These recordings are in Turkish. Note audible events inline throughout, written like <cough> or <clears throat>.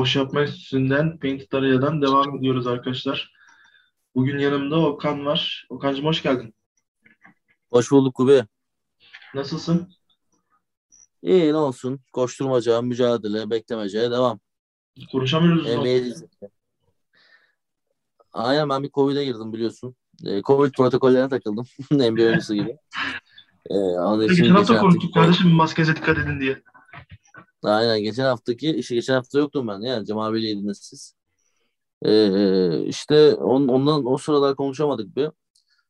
Boş Yapma Enstitüsü'nden Painted Area'dan devam ediyoruz arkadaşlar. Bugün yanımda Okan var. Okan'cığım hoş geldin. Hoş bulduk Kubi. Nasılsın? İyi ne olsun. Koşturmaca, mücadele, beklemece, devam. Konuşamıyoruz. dizisi. Aynen ben bir Covid'e girdim biliyorsun. Ee, Covid protokollerine takıldım. <laughs> NBA oyuncusu gibi. Ee, onun için Geçen hafta konuştuk kardeşim maskenize dikkat edin diye. Aynen geçen haftaki işte geçen hafta yoktum ben yani Cem abiyle siz. Ee, işte on, ondan o sıralar konuşamadık bir.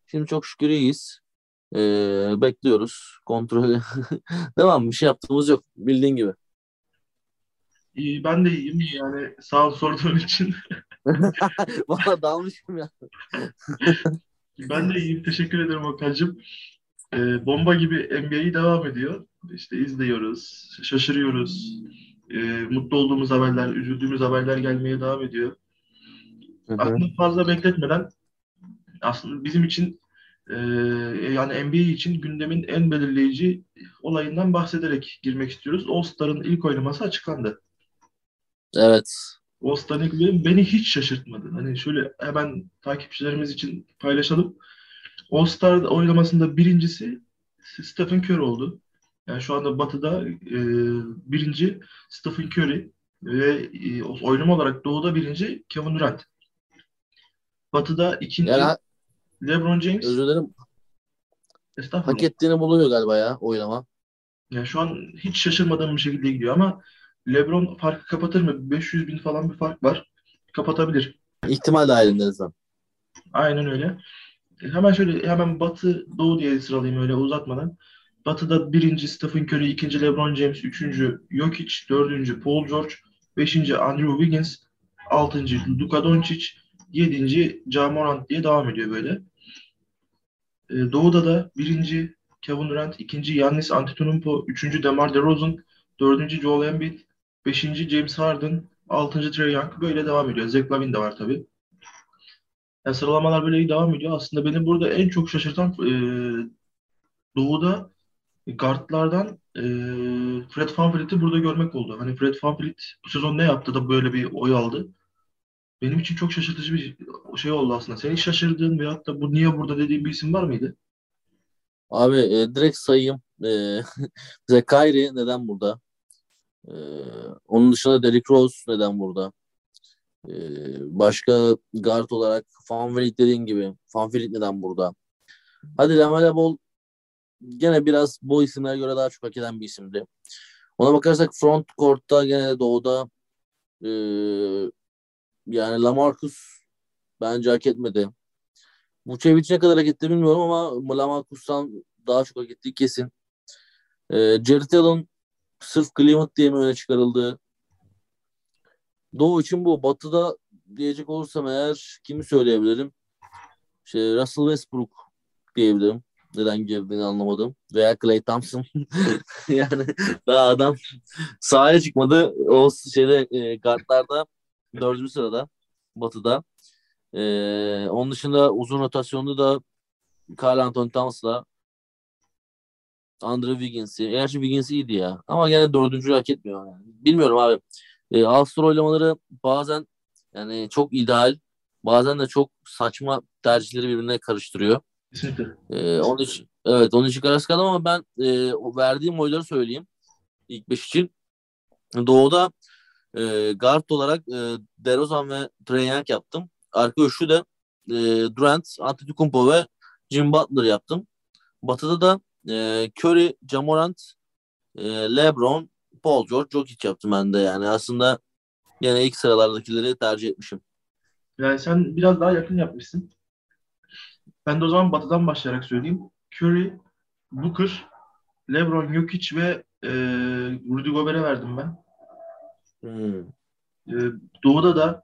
Şimdi çok şükür iyiyiz. Ee, bekliyoruz. Kontrolü. <laughs> Devam bir şey yaptığımız yok bildiğin gibi. İyi, ben de iyiyim. Yani sağ ol sorduğun için. <laughs> Valla dalmışım ya. Ben de iyiyim. Teşekkür ederim Okan'cığım. Ee, bomba gibi NBA'yi devam ediyor. İşte izliyoruz, şaşırıyoruz. Ee, mutlu olduğumuz haberler, üzüldüğümüz haberler gelmeye devam ediyor. Hı hı. aslında fazla bekletmeden aslında bizim için e, yani NBA için gündemin en belirleyici olayından bahsederek girmek istiyoruz. All-Star'ın ilk oynaması açıklandı. Evet. All-Star'ın ilk bölüm beni hiç şaşırtmadı. Hani şöyle hemen takipçilerimiz için paylaşalım. All-Star oynamasında birincisi Stephen Curry oldu. Yani şu anda Batı'da e, birinci Stephen Curry ve e, oynama olarak Doğu'da birinci Kevin Durant. Batı'da ikinci Yani LeBron James. özür dilerim. Hak ettiğini buluyor galiba ya oynama. Yani şu an hiç şaşırmadığım bir şekilde gidiyor ama LeBron farkı kapatır mı? 500 bin falan bir fark var. Kapatabilir. İhtimal dahilinde en azından. Aynen öyle. Hemen şöyle hemen Batı Doğu diye sıralayayım öyle uzatmadan. Batı'da birinci Stephen Curry, ikinci LeBron James, üçüncü Jokic, dördüncü Paul George, beşinci Andrew Wiggins, altıncı Luka Doncic, yedinci Ja Morant diye devam ediyor böyle. E, Doğu'da da birinci Kevin Durant, ikinci Giannis Antetokounmpo, üçüncü DeMar DeRozan, dördüncü Joel Embiid, beşinci James Harden, altıncı Trae Young böyle devam ediyor. Zach Lavine de var tabii. Yani sıralamalar böyle devam ediyor. Aslında beni burada en çok şaşırtan e, Doğu'da guardlardan e, Fred VanVleet'i burada görmek oldu. Hani Fred VanVleet bu sezon ne yaptı da böyle bir oy aldı. Benim için çok şaşırtıcı bir şey oldu aslında. Senin şaşırdığın veyahut da bu niye burada dediğin bir isim var mıydı? Abi e, direkt sayayım. E, <laughs> Kyrie neden burada? E, onun dışında Derrick Rose neden burada? E, başka guard olarak Van Vliet dediğin gibi. Van Vliet neden burada? Hadi Lamelo Ball gene biraz bu isimlere göre daha çok hak eden bir isimdi. Ona bakarsak front court'ta gene doğuda e, yani Lamarcus bence hak etmedi. Vucevic ne kadar hak etti bilmiyorum ama Lamarcus'tan daha çok hak ettiği kesin. E, Jared Allen sırf Cleveland diye mi öne çıkarıldı? Doğu için bu. Batı'da diyecek olursam eğer kimi söyleyebilirim? İşte Russell Westbrook diyebilirim. Neden girdiğini anlamadım. Veya Klay Thompson. <laughs> yani daha adam sahaya çıkmadı. O şeyde e, guardlarda dördüncü sırada Batı'da. E, onun dışında uzun rotasyonda da Carl Anthony Towns'la Andrew Wiggins'i. Gerçi Wiggins iyiydi ya. Ama gene dördüncüyü hak etmiyor. Yani. Bilmiyorum abi. E, All-Star oylamaları bazen yani çok ideal. Bazen de çok saçma tercihleri birbirine karıştırıyor. Kesinlikle. Ee, onun için, evet onun için kararsız kaldım ama ben e, verdiğim oyları söyleyeyim. İlk beş için. Doğu'da e, guard olarak e, DeRozan ve Trae Young yaptım. Arka üçlü de e, Durant, Antetokounmpo ve Jim Butler yaptım. Batı'da da e, Curry, Ja Morant, e, LeBron, Paul George, Jokic yaptım ben de yani. Aslında yine ilk sıralardakileri tercih etmişim. Yani sen biraz daha yakın yapmışsın. Ben de o zaman Batı'dan başlayarak söyleyeyim. Curry, Booker, LeBron, Jokic ve e, Rudy Gobert'e verdim ben. Hmm. E, Doğu'da da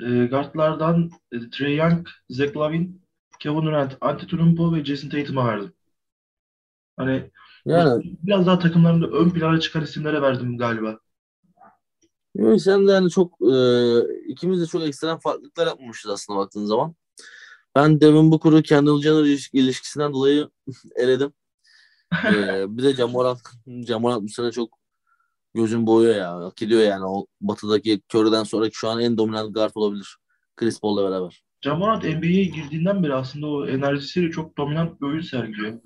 e, guardlardan e, Trae Young, Zach Lavine, Kevin Durant, Antetokounmpo ve Jason Tatum'a verdim. Hani Yani biraz daha takımlarında ön plana çıkan isimlere verdim galiba. Yok, sen de yani çok e, ikimiz de çok ekstrem farklılıklar yapmamışız aslında baktığın zaman. Ben Devin Booker'ı Kendall Jenner iliş- ilişkisinden dolayı <laughs> eledim. E, bir de Jamorant, Jamorant bu sene çok gözün boyuyor ya. Hak ediyor yani. O batıdaki Curry'den sonraki şu an en dominant guard olabilir. Chris Paul'la beraber. Jamorant NBA'ye girdiğinden beri aslında o enerjisiyle çok dominant bir oyun sergiliyor.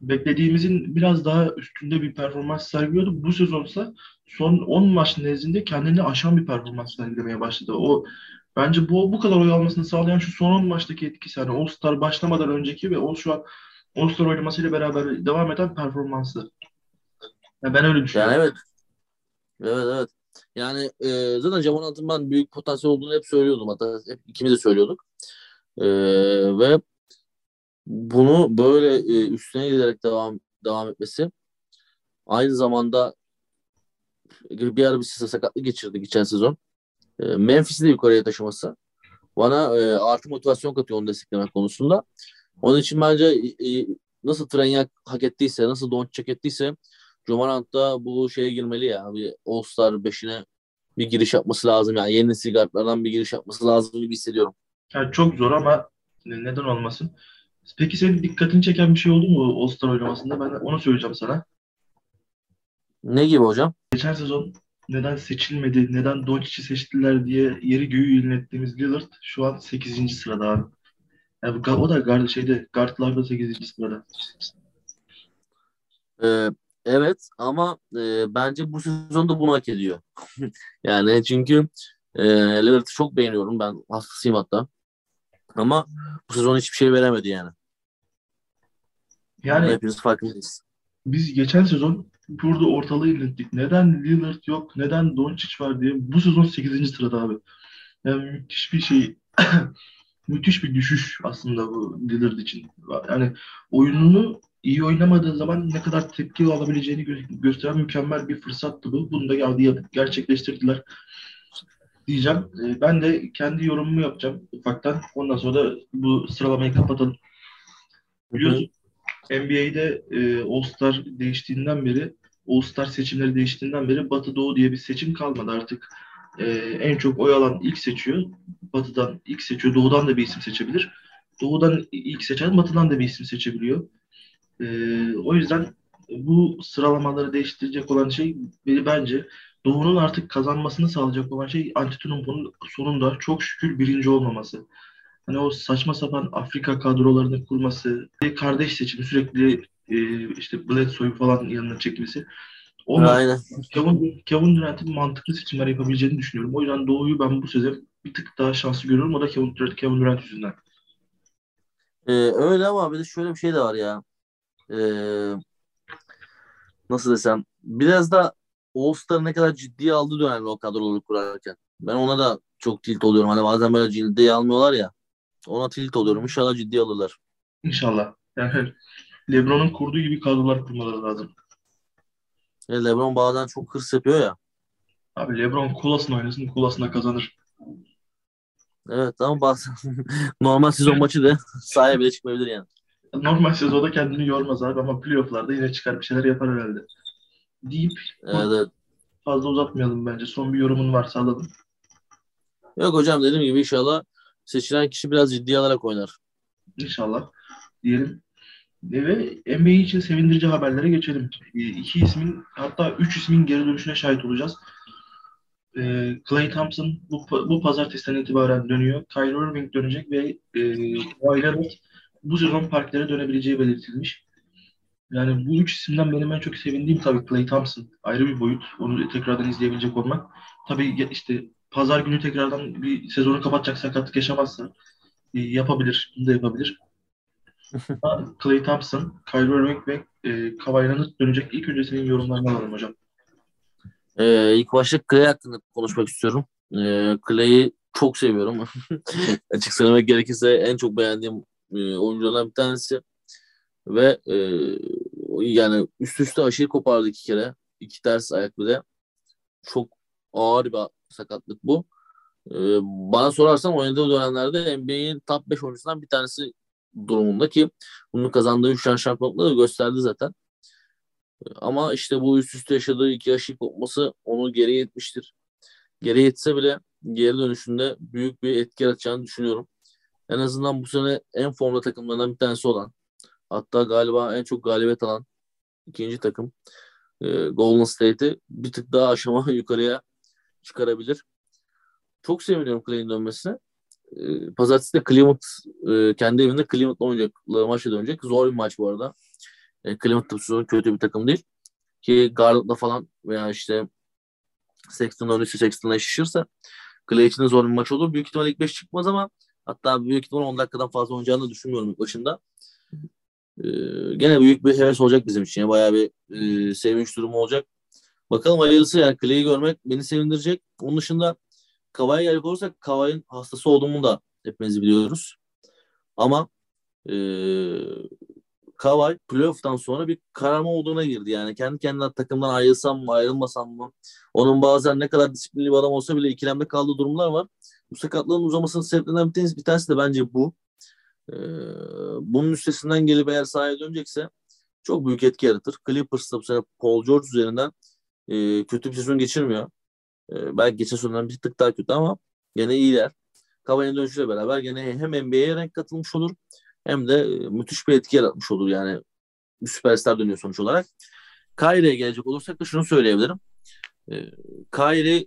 Beklediğimizin biraz daha üstünde bir performans sergiliyordu. Bu sezonsa son 10 maç nezdinde kendini aşan bir performans sergilemeye başladı. O bence bu bu kadar oy almasını sağlayan şu son 10 maçtaki etkisi. Yani All-Star başlamadan önceki ve o şu an All-Star oynamasıyla beraber devam eden performansı. Yani ben öyle düşünüyorum. Yani evet. Evet evet. Yani e, zaten Jamonat'ın ben büyük potansiyel olduğunu hep söylüyordum. Hatta hep ikimiz de söylüyorduk. E, ve bunu böyle e, üstüne giderek devam devam etmesi aynı zamanda bir ara bir sakatlık geçirdi geçen sezon. E, Memphis'i de yukarıya taşıması bana e, artı motivasyon katıyor onu desteklemek konusunda. Onun için bence e, nasıl Trenyak hak ettiyse, nasıl Doncic hak ettiyse Jomarant da bu şeye girmeli ya. Bir All-Star 5'ine bir giriş yapması lazım. Yani yeni nesil bir giriş yapması lazım gibi hissediyorum. Yani çok zor ama neden olmasın. Peki senin dikkatini çeken bir şey oldu mu All-Star oynamasında? Ben onu söyleyeceğim sana. Ne gibi hocam? Geçen sezon neden seçilmedi, neden Doncic'i seçtiler diye yeri göğü yönettiğimiz Lillard şu an 8. sırada abi. Yani o da guard, şeyde guardlarda 8. sırada. Ee, evet ama e, bence bu sezonda bunu hak ediyor. <laughs> yani çünkü e, Lillard'ı çok beğeniyorum. Ben hastasıyım hatta. Ama bu sezon hiçbir şey veremedi yani. Yani hepimiz farkındayız. Biz geçen sezon burada ortalığı inlettik. Neden Lillard yok, neden Doncic var diye. Bu sezon 8. sırada abi. Yani müthiş bir şey. <clears throat> müthiş bir düşüş aslında bu Lillard için. Yani oyununu iyi oynamadığı zaman ne kadar tepki alabileceğini gö- gösteren mükemmel bir fırsattı bu. Bunu da geldi gerçekleştirdiler diyeceğim. E, ben de kendi yorumumu yapacağım ufaktan. Ondan sonra da bu sıralamayı kapatalım. Biliyorsun NBA'de e, All-Star değiştiğinden beri All-Star seçimleri değiştiğinden beri Batı Doğu diye bir seçim kalmadı artık. E, en çok oy alan ilk seçiyor. Batı'dan ilk seçiyor. Doğu'dan da bir isim seçebilir. Doğu'dan ilk seçen Batı'dan da bir isim seçebiliyor. E, o yüzden bu sıralamaları değiştirecek olan şey bence Doğu'nun artık kazanmasını sağlayacak olan şey Antetokounmpo'nun sonunda çok şükür birinci olmaması. Hani o saçma sapan Afrika kadrolarını kurması, kardeş seçimi sürekli e, işte Bledsoe'yu falan yanına çekmesi. Olmaz. Aynen. Kevin, Kevin Durant'in mantıklı seçimler yapabileceğini düşünüyorum. O yüzden Doğu'yu ben bu sezon bir tık daha şanslı görüyorum. O da Kevin Durant, Kevin Durant yüzünden. Ee, öyle ama bir de şöyle bir şey de var ya. Ee, nasıl desem biraz da All-Star'ı ne kadar ciddiye aldı dönemde o kadroları kurarken. Ben ona da çok tilt oluyorum. Hani bazen böyle ciddiye almıyorlar ya. Ona tilt oluyorum. İnşallah ciddiye alırlar. İnşallah. Yani LeBron'un kurduğu gibi kadrolar kurmaları lazım. E, LeBron bazen çok hırs yapıyor ya. Abi LeBron kulasını oynasın, kulasına kazanır. Evet ama bazen <laughs> normal sezon maçı da sahaya bile çıkmayabilir yani. Normal sezonda kendini yormaz abi ama playofflarda yine çıkar bir şeyler yapar herhalde. Deyip evet. fazla uzatmayalım bence. Son bir yorumun varsa alalım. Yok hocam dediğim gibi inşallah seçilen kişi biraz ciddi alarak oynar. İnşallah diyelim. Ve NBA için sevindirici haberlere geçelim. E, iki ismin hatta üç ismin geri dönüşüne şahit olacağız. E, Clay Thompson bu, bu pazartesiden itibaren dönüyor. Kyrie Irving dönecek ve e, bu sezon parklere dönebileceği belirtilmiş. Yani bu üç isimden benim en çok sevindiğim tabii Clay Thompson. Ayrı bir boyut. Onu tekrardan izleyebilecek olmak. Tabii işte pazar günü tekrardan bir sezonu kapatacak sakatlık yaşamazsa e, yapabilir. Bunu da yapabilir. Clay Thompson, Kyrie Irving ve e, Kawhi dönecek. İlk önce senin yorumlarını alalım hocam. Ee, ilk başta Clay hakkında konuşmak istiyorum. Ee, Clay'i çok seviyorum. <laughs> Açık söylemek gerekirse en çok beğendiğim e, oyunculardan bir tanesi. Ve e, yani üst üste aşırı kopardı iki kere. İki ters ayak bile. Çok ağır bir sakatlık bu. E, bana sorarsan oynadığı dönemlerde NBA'in top 5 oyuncusundan bir tanesi durumunda ki bunu kazandığı 3 tane şampiyonlukla da gösterdi zaten. Ama işte bu üst üste yaşadığı iki aşı kopması onu geri etmiştir. Geri etse bile geri dönüşünde büyük bir etki yaratacağını düşünüyorum. En azından bu sene en formda takımlarından bir tanesi olan hatta galiba en çok galibiyet alan ikinci takım e, Golden State'i bir tık daha aşama <laughs> yukarıya çıkarabilir. Çok seviniyorum Clay'in dönmesine. E, Pazartesi de Cleveland e, kendi evinde Cleveland'la oynayacakları maçla dönecek. Zor bir maç bu arada. E, Cleveland da kötü bir takım değil. Ki Garland'la falan veya işte Sexton'la önüsü Sexton'la eşleşirse Clay için de zor bir maç olur. Büyük ihtimalle ilk 5 çıkmaz ama hatta büyük ihtimalle 10 dakikadan fazla oynayacağını düşünmüyorum ilk başında. Ee, gene büyük bir heves olacak bizim için. Yani bayağı bir e, sevinç durumu olacak. Bakalım hayırlısı yani Clay'i görmek beni sevindirecek. Onun dışında Kavai'ye gelecek olursak Kavai'nin hastası olduğunu da hepimiz biliyoruz. Ama e, Kavai playoff'tan sonra bir kararma olduğuna girdi. Yani kendi kendine takımdan ayrılsam mı ayrılmasam mı? Onun bazen ne kadar disiplinli bir adam olsa bile ikilemde kaldığı durumlar var. Bu sakatlığın uzamasının sebeplerinden bir tanesi, bir tanesi de bence bu. Ee, bunun üstesinden gelip eğer sahaya dönecekse çok büyük etki yaratır. Clippers da bu sene Paul George üzerinden e, kötü bir sezon geçirmiyor. E, belki geçen sezondan bir tık daha kötü ama gene iyiler. Kavai'nin dönüşüyle beraber gene hem NBA'ye renk katılmış olur hem de e, müthiş bir etki yaratmış olur yani. Bir süperstar dönüyor sonuç olarak. Kyrie'ye gelecek olursak da şunu söyleyebilirim. E, Kyrie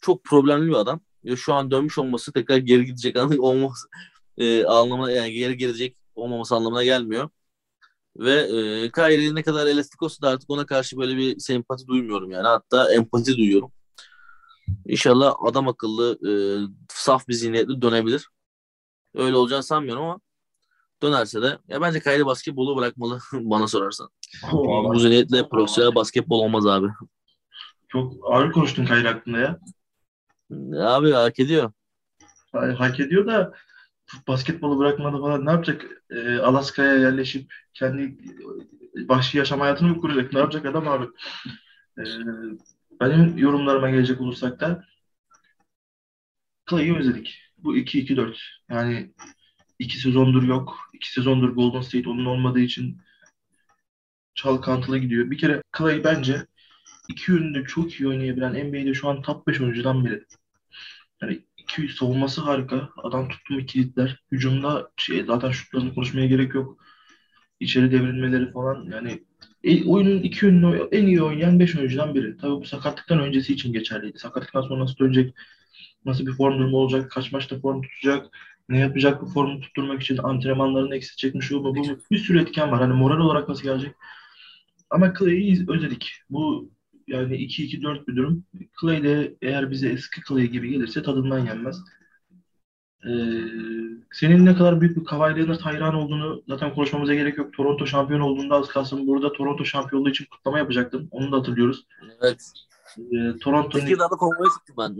çok problemli bir adam. Ya şu an dönmüş olması tekrar geri gidecek <laughs> olması e, anlamına yani geri gelecek olmaması anlamına gelmiyor. Ve e, Kyrie ne kadar elastik olsa da artık ona karşı böyle bir sempati duymuyorum yani. Hatta empati duyuyorum. İnşallah adam akıllı e, saf bir zihniyetle dönebilir. Öyle olacağını sanmıyorum ama dönerse de ya bence Kyrie basketbolu bırakmalı <laughs> bana sorarsan. Oh, Bu zihniyetle profesyonel basketbol olmaz abi. Çok ağır konuştun Kyrie hakkında ya. Abi hak ediyor. Hak ediyor da basketbolu bırakmadı falan ne yapacak? E, Alaska'ya yerleşip kendi vahşi yaşam hayatını mı kuracak? Ne yapacak adam abi? E, benim yorumlarıma gelecek olursak da Clay'i özledik. Bu 2-2-4. Yani iki sezondur yok. İki sezondur Golden State onun olmadığı için çalkantılı gidiyor. Bir kere Clay bence iki yönünde çok iyi oynayabilen NBA'de şu an top 5 oyuncudan biri. Yani iki savunması harika. Adam tuttu mu kilitler. Hücumda şey, zaten şutlarını konuşmaya gerek yok. İçeri devrilmeleri falan yani e, oyunun iki yönünü en iyi oynayan 5 oyuncudan biri. Tabii bu sakatlıktan öncesi için geçerliydi. Sakatlıktan sonra nasıl dönecek, nasıl bir form durumu olacak, kaç maçta form tutacak, ne yapacak bu formu tutturmak için antrenmanlarını eksiltecek mi şu bu bu bir sürü etken var. Hani moral olarak nasıl gelecek? Ama Clay'i özledik. Bu yani 2-2-4 bir durum. Clay de eğer bize eski Clay gibi gelirse tadından yenmez. Ee, senin ne kadar büyük bir Kawhi Leonard hayran olduğunu zaten konuşmamıza gerek yok. Toronto şampiyon olduğunda az kalsın burada Toronto şampiyonluğu için kutlama yapacaktın. Onu da hatırlıyoruz. Evet. Ee, Toronto'nun... Peki daha da konvoya çıktım ben.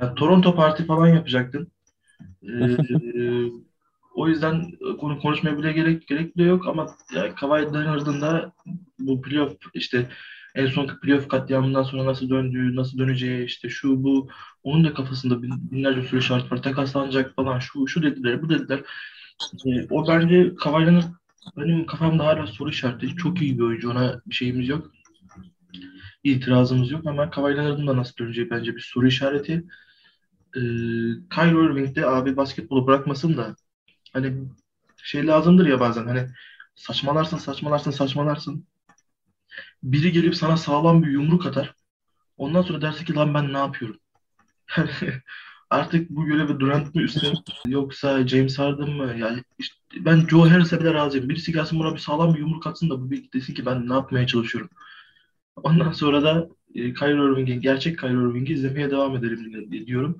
<laughs> yani, Toronto Parti falan yapacaktın. Ee, o yüzden konu konuşmaya bile gerek gerek bile yok ama yani Kawhi Leonard'ın da bu playoff işte en son playoff katliamından sonra nasıl döndüğü, nasıl döneceği işte şu bu onun da kafasında binlerce soru şart var. Takaslanacak falan şu şu dediler, bu dediler. E, o bence Kavaylan'ın benim kafamda hala soru işareti. Çok iyi bir oyuncu. Ona bir şeyimiz yok. İtirazımız yok ama Kavaylan'ın da nasıl döneceği bence bir soru işareti. E, Kyrie Irving de abi basketbolu bırakmasın da hani şey lazımdır ya bazen hani saçmalarsın saçmalarsın saçmalarsın biri gelip sana sağlam bir yumruk atar. Ondan sonra dersin ki lan ben ne yapıyorum? <laughs> artık bu görevi Durant mı üstlen yoksa James Harden mı? Yani işte ben Joe Harris'e bile razıyım. Birisi gelsin buna bir sağlam bir yumruk atsın da bu bir desin ki ben ne yapmaya çalışıyorum. <laughs> Ondan sonra da e, Kyrie Irving'i, gerçek Kyrie Irving'i izlemeye devam edelim diyorum.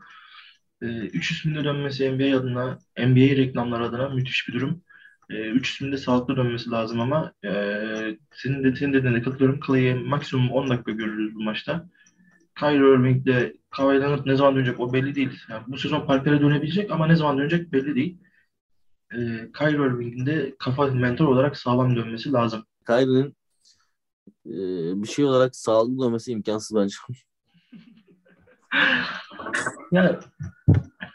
E, üç isminde dönmesi NBA adına, NBA reklamlar adına müthiş bir durum. E, üç ismin de sağlıklı dönmesi lazım ama e, senin de senin dediğine katılıyorum. Clay'i maksimum 10 dakika görürüz bu maçta. Kyrie Irving de Kawhi Leonard ne zaman dönecek o belli değil. Yani bu sezon Parker'e dönebilecek ama ne zaman dönecek belli değil. E, Kyrie Irving'in de kafa mentor olarak sağlam dönmesi lazım. Kyrie'nin e, bir şey olarak sağlıklı dönmesi imkansız bence. yani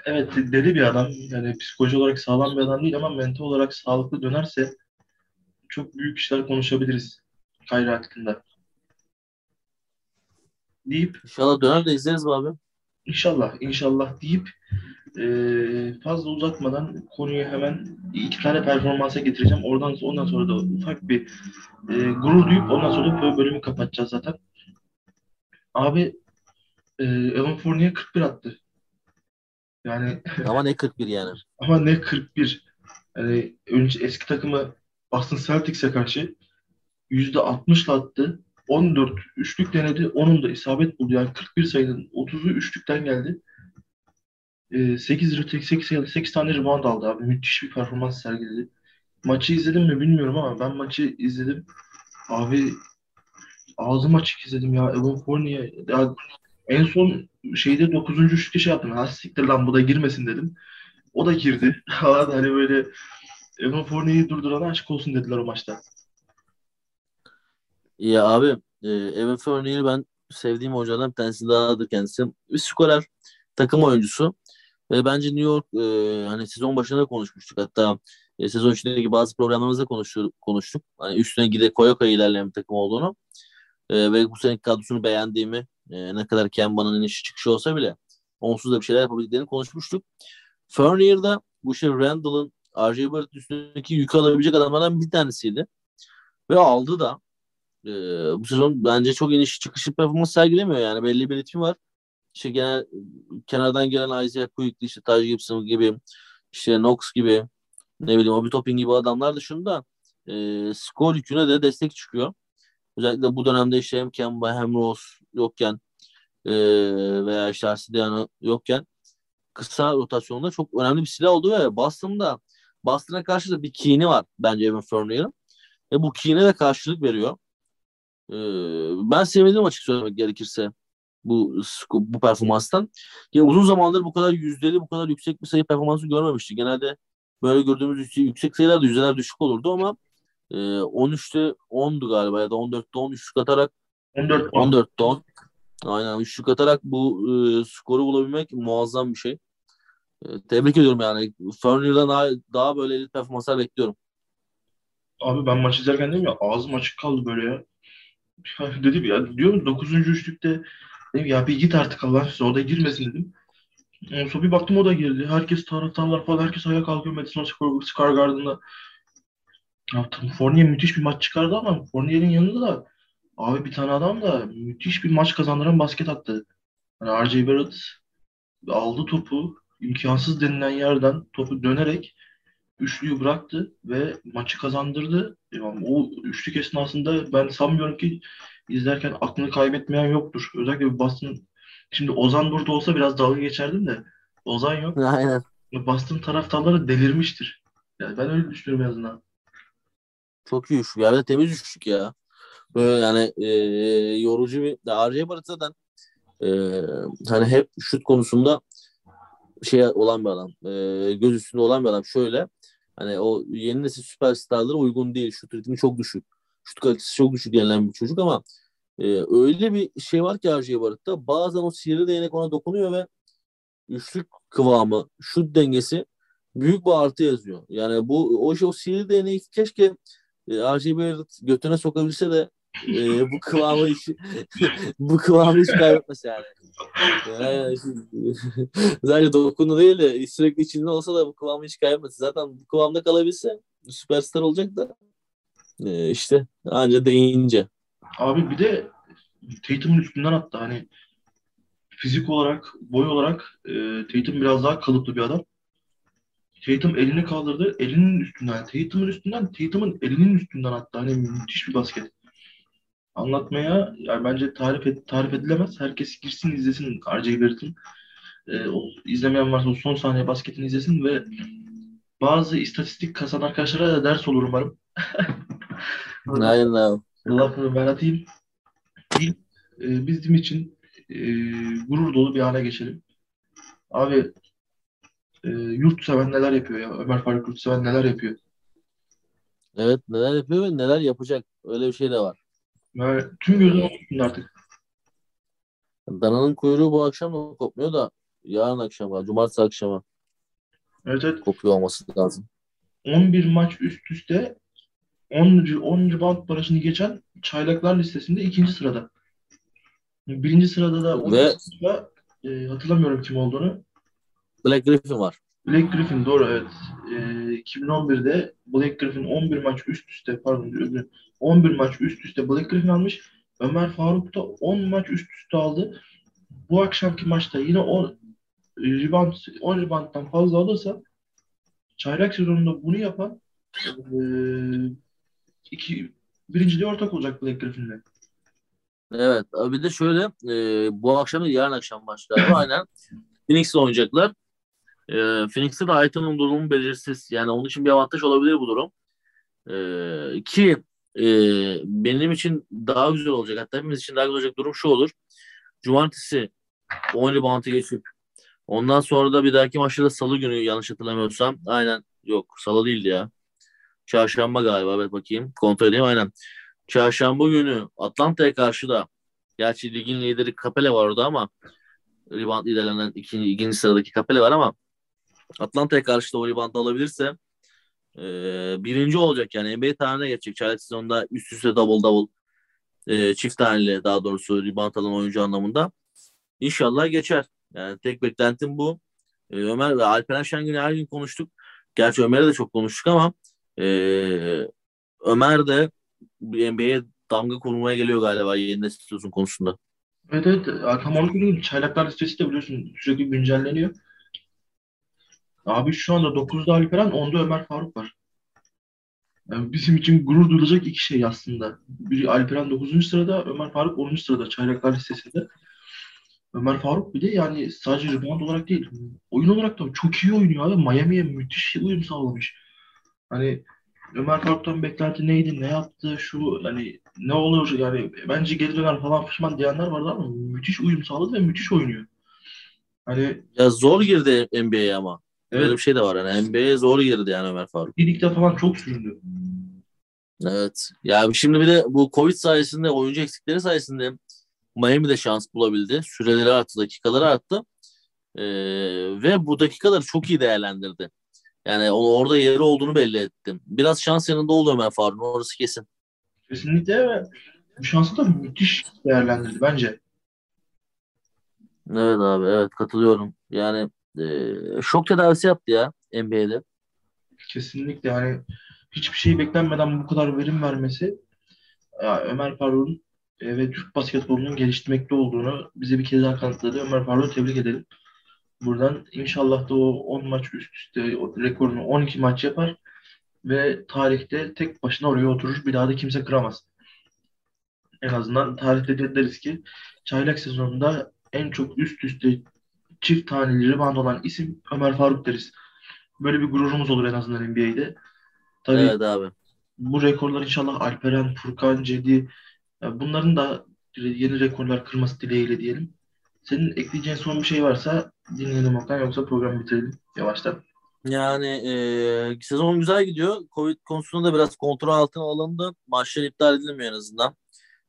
evet deli bir adam. Yani psikoloji olarak sağlam bir adam değil ama mental olarak sağlıklı dönerse çok büyük işler konuşabiliriz Kyrie hakkında. Deyip İnşallah döner de izleriz abi? İnşallah, inşallah deyip Ee, fazla uzatmadan konuyu hemen iki tane performansa getireceğim. Oradan ondan sonra da ufak bir e, gurur duyup ondan sonra bu bölümü kapatacağız zaten. Abi e, Evan Fournier 41 attı. Yani Ama ne 41 yani. <laughs> ama ne 41. Yani önce eski takımı Boston Celtics'e karşı %60'la attı. 14 üçlük denedi. Onun da isabet buldu. Yani 41 sayının 30'u üçlükten geldi. Ee, 8 rebound, 8, 8 tane rebound aldı abi. Müthiş bir performans sergiledi. Maçı izledim mi bilmiyorum ama ben maçı izledim. Abi ağzım açık izledim ya. Evan Fournier. Ya, en son şeyde 9. üçlükte şey yaptım. Ha siktir lan bu da girmesin dedim. O da girdi. <laughs> hani böyle Evan Fournier'i durdurana aşk olsun dediler o maçta. Ya abi e, Evan Fournier'i ben sevdiğim hocalardan bir tanesi dahadır kendisi. Bir skorer, takım oyuncusu. Ve bence New York e, hani sezon başında da konuşmuştuk. Hatta e, sezon içindeki bazı programlarımızda konuştuk. konuştuk. Hani üstüne gide koya koya ilerleyen bir takım olduğunu. E, ve bu seneki kadrosunu beğendiğimi e, ne kadar Kemba'nın inişi çıkışı olsa bile onsuz da bir şeyler yapabildiklerini konuşmuştuk. Fournier'da bu şey Randall'ın R.J. Barrett üstündeki yükü alabilecek adamlardan bir tanesiydi. Ve aldı da. E, bu sezon bence çok iniş çıkışı performans sergilemiyor yani. Belli bir ritmi var. İşte genel kenardan gelen Isaiah Quickly, işte Taj Gibson gibi, işte Knox gibi, ne bileyim Obi Toppin gibi adamlar dışında e, skor yüküne de destek çıkıyor. Özellikle bu dönemde işte hem Kemba hem Rose yokken e, veya işte Arsidiano yokken kısa rotasyonda çok önemli bir silah oldu ve Boston'da Boston'a karşı da bir kini var bence Evan Fournier'ın. Ve bu kine de karşılık veriyor. E, ben sevmedim açık söylemek gerekirse bu bu performanstan. Yani uzun zamandır bu kadar yüzdeli, bu kadar yüksek bir sayı performansı görmemiştik. Genelde böyle gördüğümüz yüksek sayılar da yüzdeler düşük olurdu ama e, 13'te 10'du galiba ya da 14'te 10 üçlük atarak 14 14'te 10 aynen üçlük atarak bu e, skoru bulabilmek muazzam bir şey. E, tebrik ediyorum yani. Fournier'dan daha, daha böyle elit performanslar bekliyorum. Abi ben maç izlerken dedim ya ağzım açık kaldı böyle ya. <laughs> dedim ya diyorum 9. üçlükte dedim ya bir git artık Allah size o da girmesin dedim. Sonra bir baktım o da girdi. Herkes taraftarlar falan herkes ayağa kalkıyor Madison Square Garden'da. Ya, tabii Fournier müthiş bir maç çıkardı ama Fournier'in yanında da abi bir tane adam da müthiş bir maç kazandıran basket attı. Yani R.J. Barrett aldı topu imkansız denilen yerden topu dönerek üçlüyü bıraktı ve maçı kazandırdı. Yani o üçlük esnasında ben sanmıyorum ki izlerken aklını kaybetmeyen yoktur. Özellikle Boston şimdi Ozan burada olsa biraz dalga geçerdim de Ozan yok. <laughs> Aynen. Boston taraftarları delirmiştir. Yani ben öyle düşünüyorum en azından. Çok iyi üçlük. Ya bir temiz üçlük ya. Böyle yani e, yorucu bir R.J. Barrett zaten e, hani hep şut konusunda şey olan bir adam. E, göz üstünde olan bir adam. Şöyle hani o yeni nesil süperstarlara uygun değil. Şut ritmi çok düşük. Şut kalitesi çok düşük denilen bir çocuk ama e, öyle bir şey var ki R.J. Barrett'ta bazen o sihirli değnek ona dokunuyor ve üçlük kıvamı, şut dengesi büyük bir artı yazıyor. Yani bu o o sihirli değneği keşke e. Barrett götüne sokabilse de e, bu kıvamı hiç <laughs> bu kıvamı hiç kaybetmese yani. yani <laughs> sadece dokunu değil de sürekli içinde olsa da bu kıvamı hiç kaybetmese. Zaten bu kıvamda kalabilse süperstar olacak da e, işte anca değince. Abi bir de Tatum'un üstünden attı. Hani fizik olarak, boy olarak e, Tatum biraz daha kalıplı bir adam. Tatum elini kaldırdı. Elinin üstünden, Tatum'un üstünden, Tatum'un elinin üstünden attı. Hani müthiş bir basket. Anlatmaya yani bence tarif et, tarif edilemez. Herkes girsin izlesin R.J. Barrett'ın. E, o, izlemeyen varsa o son saniye basketini izlesin ve bazı istatistik kasan arkadaşlara da ders olur umarım. <laughs> Aynen abi. Lafını ben atayım. İlk, e, bizim için e, gurur dolu bir hale geçelim. Abi e, yurtseven neler yapıyor ya? Ömer Faruk Yurtseven neler yapıyor? Evet neler yapıyor ve neler yapacak. Öyle bir şey de var. Ve tüm gözüm onun üstünde artık. Dananın kuyruğu bu akşam da kopmuyor da yarın akşama, cumartesi akşama Evet evet. kopuyor olması lazım. 11 maç üst üste 10. 10. band barajını geçen çaylaklar listesinde ikinci sırada. Birinci sırada da Ve- sırada, e, hatırlamıyorum kim olduğunu. Black Griffin var. Black Griffin doğru evet. Ee, 2011'de Black Griffin 11 maç üst üste pardon özür 11 maç üst üste Black Griffin almış. Ömer Faruk da 10 maç üst üste aldı. Bu akşamki maçta yine 10 rebound 10 rebounddan fazla alırsa çaylak sezonunda bunu yapan e, iki birinciliğe ortak olacak Black Griffin'le. Evet. Bir de şöyle e, bu akşam değil yarın akşam maçlar var. Aynen. Phoenix'le oynayacaklar. E, Phoenix'te de Ayton'un durumu belirsiz. Yani onun için bir avantaj olabilir bu durum. E, ki e, benim için daha güzel olacak. Hatta hepimiz için daha güzel olacak durum şu olur. Cumartesi 10 rebound'ı geçip ondan sonra da bir dahaki maçta da salı günü yanlış hatırlamıyorsam aynen yok salı değildi ya. Çarşamba galiba evet bakayım kontrol edeyim aynen. Çarşamba günü Atlanta'ya karşı da gerçi ligin lideri Capela var orada ama rebound liderlerinden ikinci, ikinci sıradaki Capela var ama Atlanta'ya karşı da o rebound alabilirse e, birinci olacak yani NBA tarihine geçecek. Çaylak sezonda üst üste double double e, çift taneli daha doğrusu rebound alan oyuncu anlamında. İnşallah geçer. Yani tek beklentim bu. E, Ömer ve Alperen Şengün'ü her gün konuştuk. Gerçi Ömer'e de çok konuştuk ama e, Ömer de NBA'ye damga kurmaya geliyor galiba yeni nesil konusunda. Evet evet. Tam onu söyleyeyim. Çaylaklar listesi de biliyorsun sürekli güncelleniyor. Abi şu anda 9'da Alperen 10'da Ömer Faruk var. Yani bizim için gurur duyulacak iki şey aslında. Biri Alperen 9. sırada, Ömer Faruk 10. sırada çaylaklar listesinde. Ömer Faruk bir de yani sadece rebound olarak değil, oyun olarak da çok iyi oynuyor abi. Miami'ye müthiş uyum sağlamış. Hani Ömer Faruk'tan beklenti neydi, ne yaptı, şu hani ne olur yani bence geri döner falan pişman diyenler vardı ama müthiş uyum sağladı ve müthiş oynuyor. Hani ya zor girdi NBA'ye ama. Evet. Öyle bir şey de var. Yani NBA'ye zor girdi yani Ömer Faruk. Birlikte falan çok süründü. Evet. Ya şimdi bir de bu Covid sayesinde oyuncu eksikleri sayesinde Miami de şans bulabildi. Süreleri arttı, dakikaları arttı. Ee, ve bu dakikaları çok iyi değerlendirdi. Yani orada yeri olduğunu belli ettim. Biraz şans yanında oldu Ömer Faruk'un orası kesin. Kesinlikle ve bu şansı da müthiş değerlendirdi bence. Evet abi evet katılıyorum. Yani e, şok tedavisi yaptı ya NBA'de. Kesinlikle yani hiçbir şey beklenmeden bu kadar verim vermesi ya Ömer Faruk'un e, ve Türk basketbolunun geliştirmekte olduğunu bize bir kez daha kanıtladı. Ömer Faruk'u tebrik edelim. Buradan inşallah da o 10 maç üst üste o rekorunu 12 maç yapar ve tarihte tek başına oraya oturur. Bir daha da kimse kıramaz. En azından tarihte deriz ki çaylak sezonunda en çok üst üste çift taneli rebound olan isim Ömer Faruk deriz. Böyle bir gururumuz olur en azından NBA'de. Tabii evet abi. Bu rekorlar inşallah Alperen, Furkan, Cedi bunların da yeni rekorlar kırması dileğiyle diyelim. Senin ekleyeceğin son bir şey varsa dinleyelim Okan yoksa programı bitirelim yavaştan. Yani e, sezon güzel gidiyor. Covid konusunda da biraz kontrol altına alındı. Maçlar iptal edilmiyor en azından.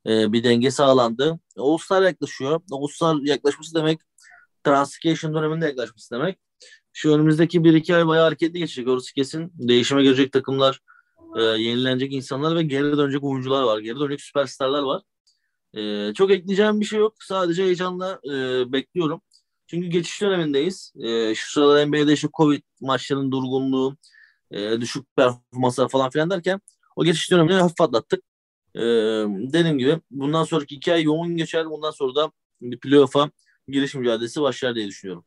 E, bir denge sağlandı. All-Star yaklaşıyor. All-Star yaklaşması demek Transcation döneminde yaklaşması demek. Şu önümüzdeki 1-2 ay bayağı hareketli geçecek. Orası kesin. Değişime girecek takımlar, e, yenilenecek insanlar ve geri dönecek oyuncular var. Geri dönecek süperstarlar var. E, çok ekleyeceğim bir şey yok. Sadece heyecanla e, bekliyorum. Çünkü geçiş dönemindeyiz. E, şu sıralar NBA'de şu Covid maçlarının durgunluğu, e, düşük performanslar falan filan derken o geçiş dönemini hafif atlattık. E, dediğim gibi bundan sonraki iki ay yoğun geçer. Bundan sonra da bir playoff'a giriş mücadelesi başlar diye düşünüyorum.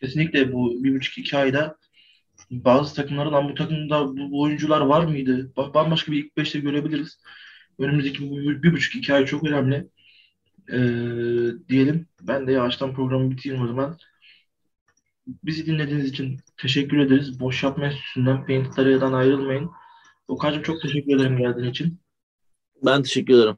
Kesinlikle bu bir buçuk iki ayda bazı takımların bu takımda bu, bu oyuncular var mıydı? Bambaşka bir ilk beşte görebiliriz. Önümüzdeki bu bir, buçuk iki ay çok önemli. Ee, diyelim. Ben de yavaştan programı bitireyim o zaman. Bizi dinlediğiniz için teşekkür ederiz. Boş yapma enstitüsünden Painted Area'dan ayrılmayın. Okan'cığım çok teşekkür ederim geldiğin için. Ben teşekkür ederim.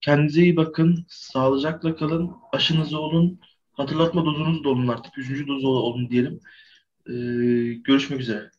Kendinize iyi bakın. Sağlıcakla kalın. Aşınızı olun. Hatırlatma dozunuz da olun artık. Üçüncü dozu olun diyelim. Ee, görüşmek üzere.